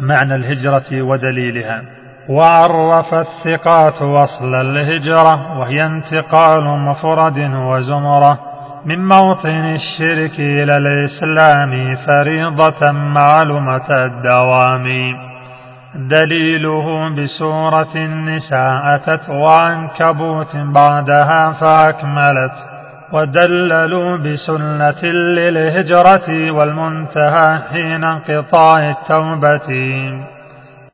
معنى الهجرة ودليلها. وعرف الثقات وصل الهجرة وهي انتقال مفرد وزمرة. من موطن الشرك إلى الإسلام فريضة معلومة الدوام. دليله بسورة النساء أتت وعنكبوت بعدها فأكملت. ودللوا بسنة للهجرة والمنتهى حين انقطاع التوبة